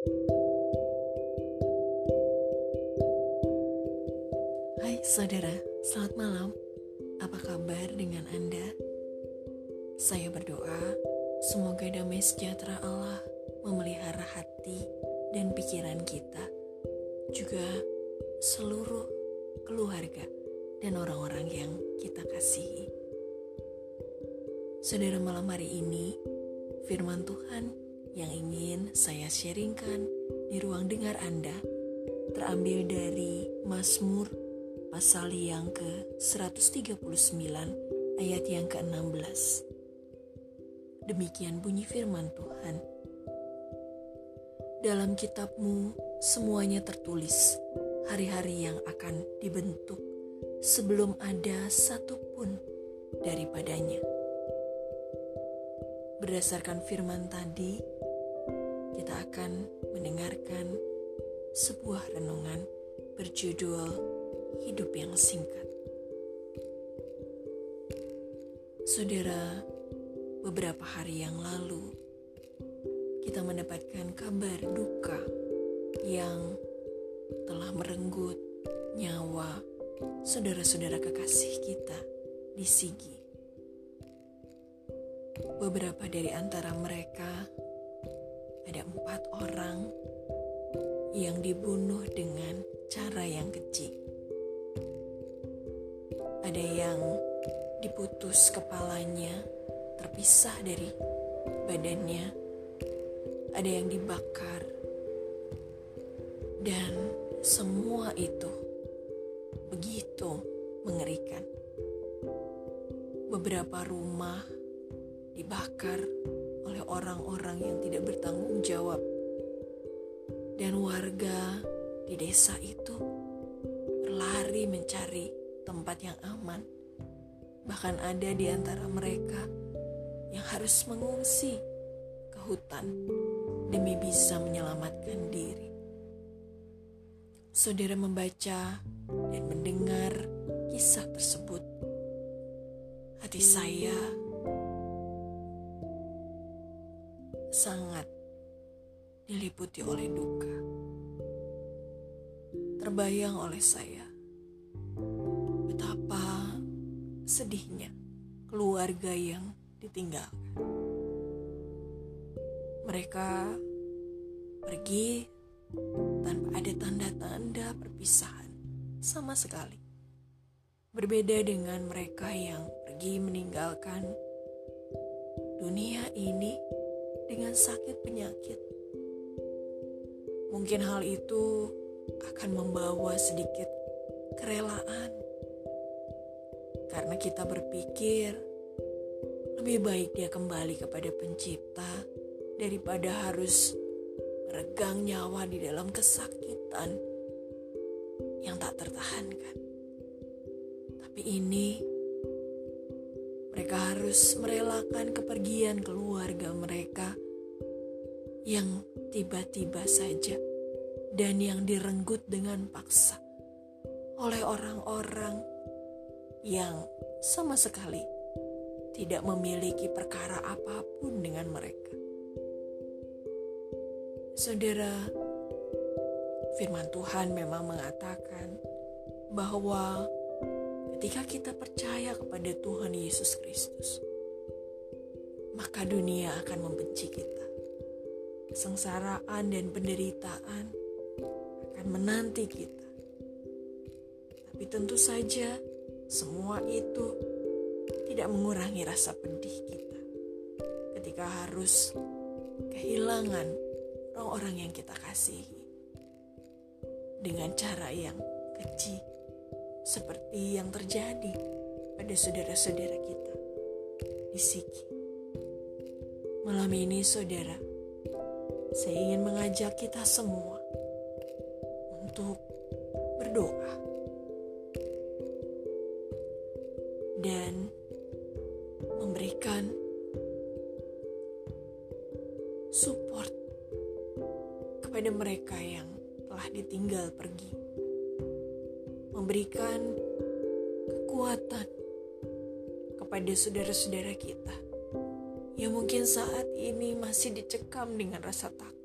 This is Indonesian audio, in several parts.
Hai saudara, selamat malam. Apa kabar dengan Anda? Saya berdoa semoga damai sejahtera Allah memelihara hati dan pikiran kita, juga seluruh keluarga dan orang-orang yang kita kasihi. Saudara malam hari ini, firman Tuhan yang ingin saya sharingkan di ruang dengar Anda terambil dari Mazmur pasal yang ke-139 ayat yang ke-16. Demikian bunyi firman Tuhan. Dalam kitabmu semuanya tertulis hari-hari yang akan dibentuk sebelum ada satupun daripadanya. Berdasarkan firman tadi, akan mendengarkan sebuah renungan berjudul Hidup yang Singkat. Saudara, beberapa hari yang lalu kita mendapatkan kabar duka yang telah merenggut nyawa saudara-saudara kekasih kita di Sigi. Beberapa dari antara mereka ada empat orang yang dibunuh dengan cara yang keji. Ada yang diputus kepalanya, terpisah dari badannya ada yang dibakar, dan semua itu begitu mengerikan. Beberapa rumah dibakar oleh orang-orang yang tidak bertanggung jawab, dan warga di desa itu berlari mencari tempat yang aman. Bahkan ada di antara mereka yang harus mengungsi ke hutan demi bisa menyelamatkan diri. Saudara membaca dan mendengar kisah tersebut. Hati saya sangat diliputi oleh duka. Terbayang oleh saya betapa sedihnya keluarga yang ditinggalkan. Mereka pergi tanpa ada tanda-tanda perpisahan sama sekali. Berbeda dengan mereka yang pergi meninggalkan dunia ini dengan sakit penyakit. Mungkin hal itu akan membawa sedikit kerelaan. Karena kita berpikir lebih baik dia kembali kepada pencipta daripada harus meregang nyawa di dalam kesakitan yang tak tertahankan. Tapi ini mereka harus merelakan kepergian keluarga mereka yang tiba-tiba saja dan yang direnggut dengan paksa oleh orang-orang yang sama sekali tidak memiliki perkara apa pun dengan mereka. Saudara, firman Tuhan memang mengatakan bahwa ketika kita percaya kepada Tuhan Yesus Kristus, maka dunia akan membenci kita. Kesengsaraan dan penderitaan akan menanti kita. Tapi tentu saja semua itu tidak mengurangi rasa pedih kita ketika harus kehilangan orang-orang yang kita kasihi dengan cara yang keji seperti yang terjadi pada saudara-saudara kita di Siki. Malam ini saudara, saya ingin mengajak kita semua untuk berdoa dan memberikan support kepada mereka yang telah ditinggal pergi. Memberikan kekuatan kepada saudara-saudara kita yang mungkin saat ini masih dicekam dengan rasa takut.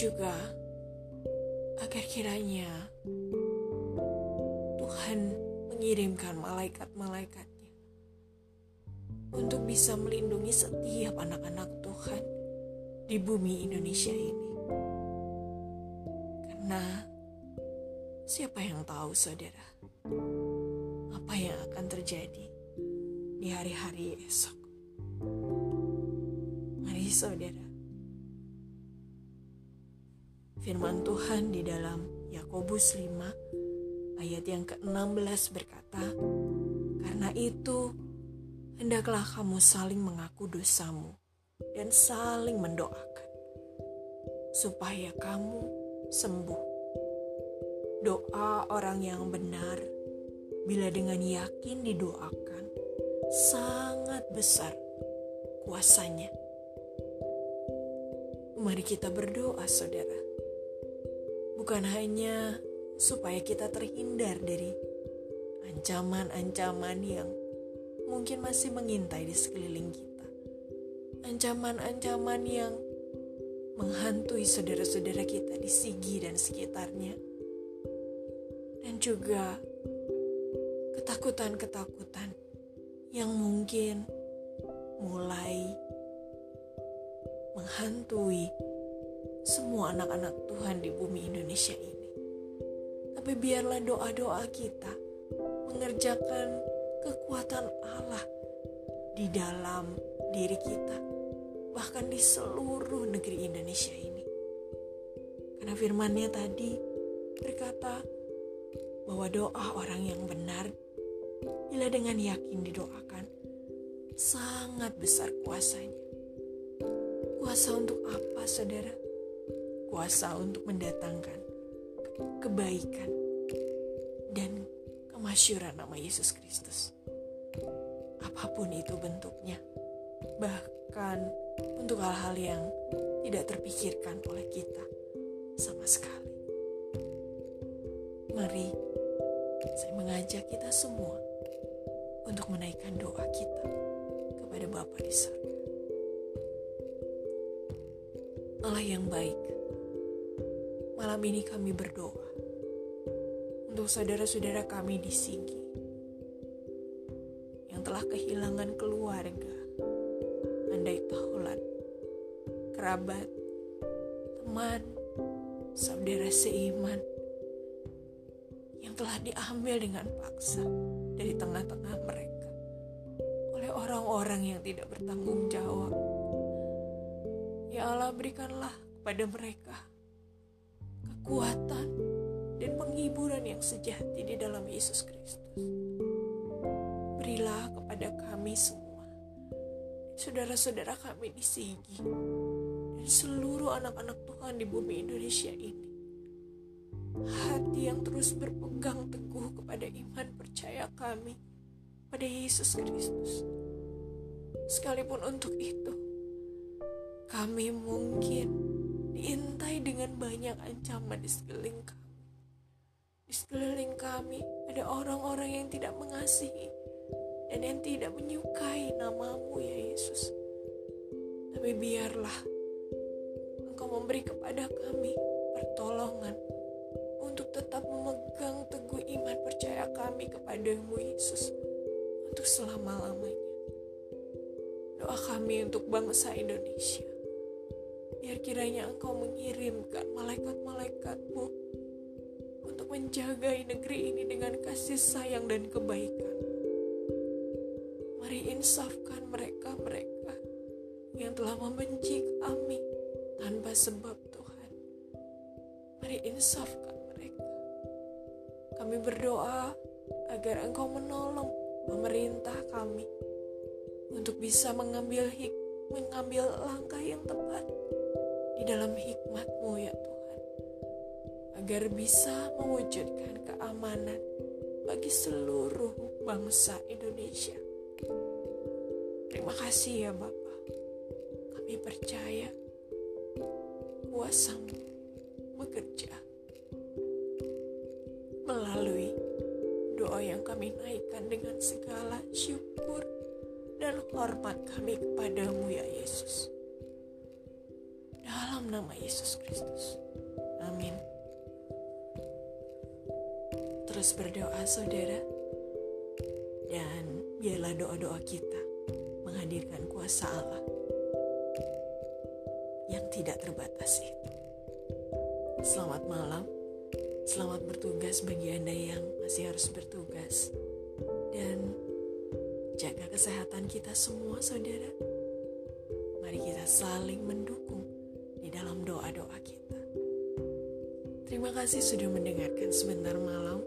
juga agar kiranya Tuhan mengirimkan malaikat-malaikatnya untuk bisa melindungi setiap anak-anak Tuhan di bumi Indonesia ini. Karena siapa yang tahu saudara apa yang akan terjadi di hari-hari esok. Mari saudara Firman Tuhan di dalam Yakobus 5 ayat yang ke-16 berkata, "Karena itu hendaklah kamu saling mengaku dosamu dan saling mendoakan supaya kamu sembuh." Doa orang yang benar bila dengan yakin didoakan sangat besar kuasanya. Mari kita berdoa, saudara bukan hanya supaya kita terhindar dari ancaman-ancaman yang mungkin masih mengintai di sekeliling kita. Ancaman-ancaman yang menghantui saudara-saudara kita di Sigi dan sekitarnya. Juga ketakutan-ketakutan yang mungkin mulai menghantui semua anak-anak Tuhan di bumi Indonesia ini. Tapi biarlah doa-doa kita mengerjakan kekuatan Allah di dalam diri kita, bahkan di seluruh negeri Indonesia ini. Karena firmannya tadi berkata bahwa doa orang yang benar bila dengan yakin didoakan sangat besar kuasanya. Kuasa untuk apa, saudara? kuasa untuk mendatangkan kebaikan dan kemasyuran nama Yesus Kristus. Apa pun itu bentuknya, bahkan untuk hal-hal yang tidak terpikirkan oleh kita sama sekali. Mari saya mengajak kita semua untuk menaikkan doa kita kepada Bapa di surga. Allah yang baik, Malam ini kami berdoa untuk saudara-saudara kami di Sigi yang telah kehilangan keluarga, andai taulan, kerabat, teman, saudara seiman yang telah diambil dengan paksa dari tengah-tengah mereka oleh orang-orang yang tidak bertanggung jawab. Ya Allah berikanlah kepada mereka kekuatan, dan penghiburan yang sejati di dalam Yesus Kristus. Berilah kepada kami semua, saudara-saudara kami di Sigi, dan seluruh anak-anak Tuhan di bumi Indonesia ini, hati yang terus berpegang teguh kepada iman percaya kami pada Yesus Kristus. Sekalipun untuk itu, kami mungkin diintai dengan banyak ancaman di sekeliling kami. Di sekeliling kami ada orang-orang yang tidak mengasihi dan yang tidak menyukai namamu ya Yesus. Tapi biarlah Engkau memberi kepada kami pertolongan tetap memegang teguh iman percaya kami kepadamu Yesus untuk selama-lamanya. Doa kami untuk bangsa Indonesia Biar kiranya engkau mengirimkan malaikat-malaikatmu untuk menjaga negeri ini dengan kasih sayang dan kebaikan. Mari insafkan mereka-mereka yang telah membenci kami tanpa sebab Tuhan. Mari insafkan. Kami berdoa agar engkau menolong pemerintah kami untuk bisa mengambil hik mengambil langkah yang tepat di dalam hikmatmu ya Tuhan. Agar bisa mewujudkan keamanan bagi seluruh bangsa Indonesia. Terima kasih ya Bapa. Kami percaya kuasamu hormat kami kepadamu ya Yesus dalam nama Yesus Kristus. Amin. Terus berdoa saudara, dan biarlah doa-doa kita menghadirkan kuasa Allah yang tidak terbatas itu. Selamat malam, selamat bertugas bagi Anda yang masih harus bertugas, dan jaga kesehatan kita semua, saudara. Mari kita saling mendukung di dalam doa-doa kita. Terima kasih sudah mendengarkan sebentar malam.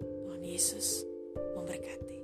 Tuhan Yesus memberkati.